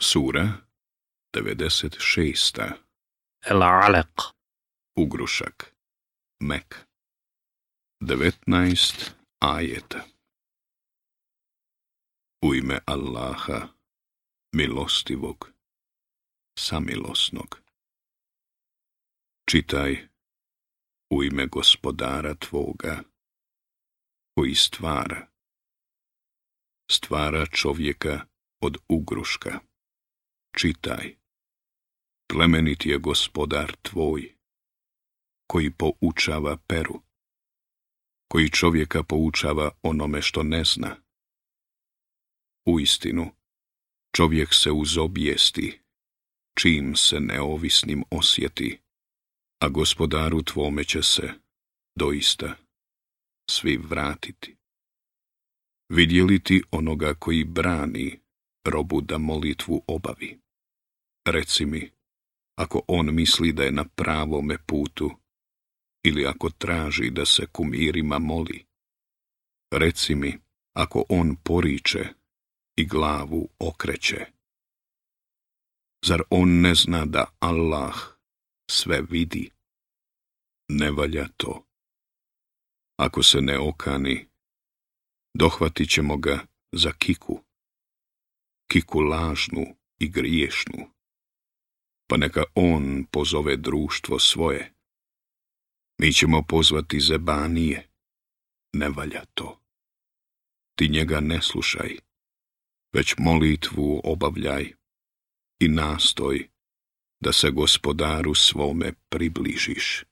Sura 96. Al-Alaq Ugrušak Mek 19 ajeta U ime Allaha, milostivog, samilosnog. Čitaj u ime gospodara tvoga, koji stvara. Stvara čovjeka od ugruška čitaj. Plemenit je gospodar tvoj, koji poučava peru, koji čovjeka poučava onome što ne zna. U istinu, čovjek se uzobijesti, čim se neovisnim osjeti, a gospodaru tvome će se, doista, svi vratiti. Vidjeli ti onoga koji brani robu da molitvu obavi? reci mi, ako on misli da je na pravome putu, ili ako traži da se kumirima moli. Reci mi, ako on poriče i glavu okreće. Zar on ne zna da Allah sve vidi? Ne valja to. Ako se ne okani, dohvatit ćemo ga za kiku, kiku lažnu i griješnu pa neka on pozove društvo svoje. Mi ćemo pozvati zebanije, ne valja to. Ti njega ne slušaj, već molitvu obavljaj i nastoj da se gospodaru svome približiš.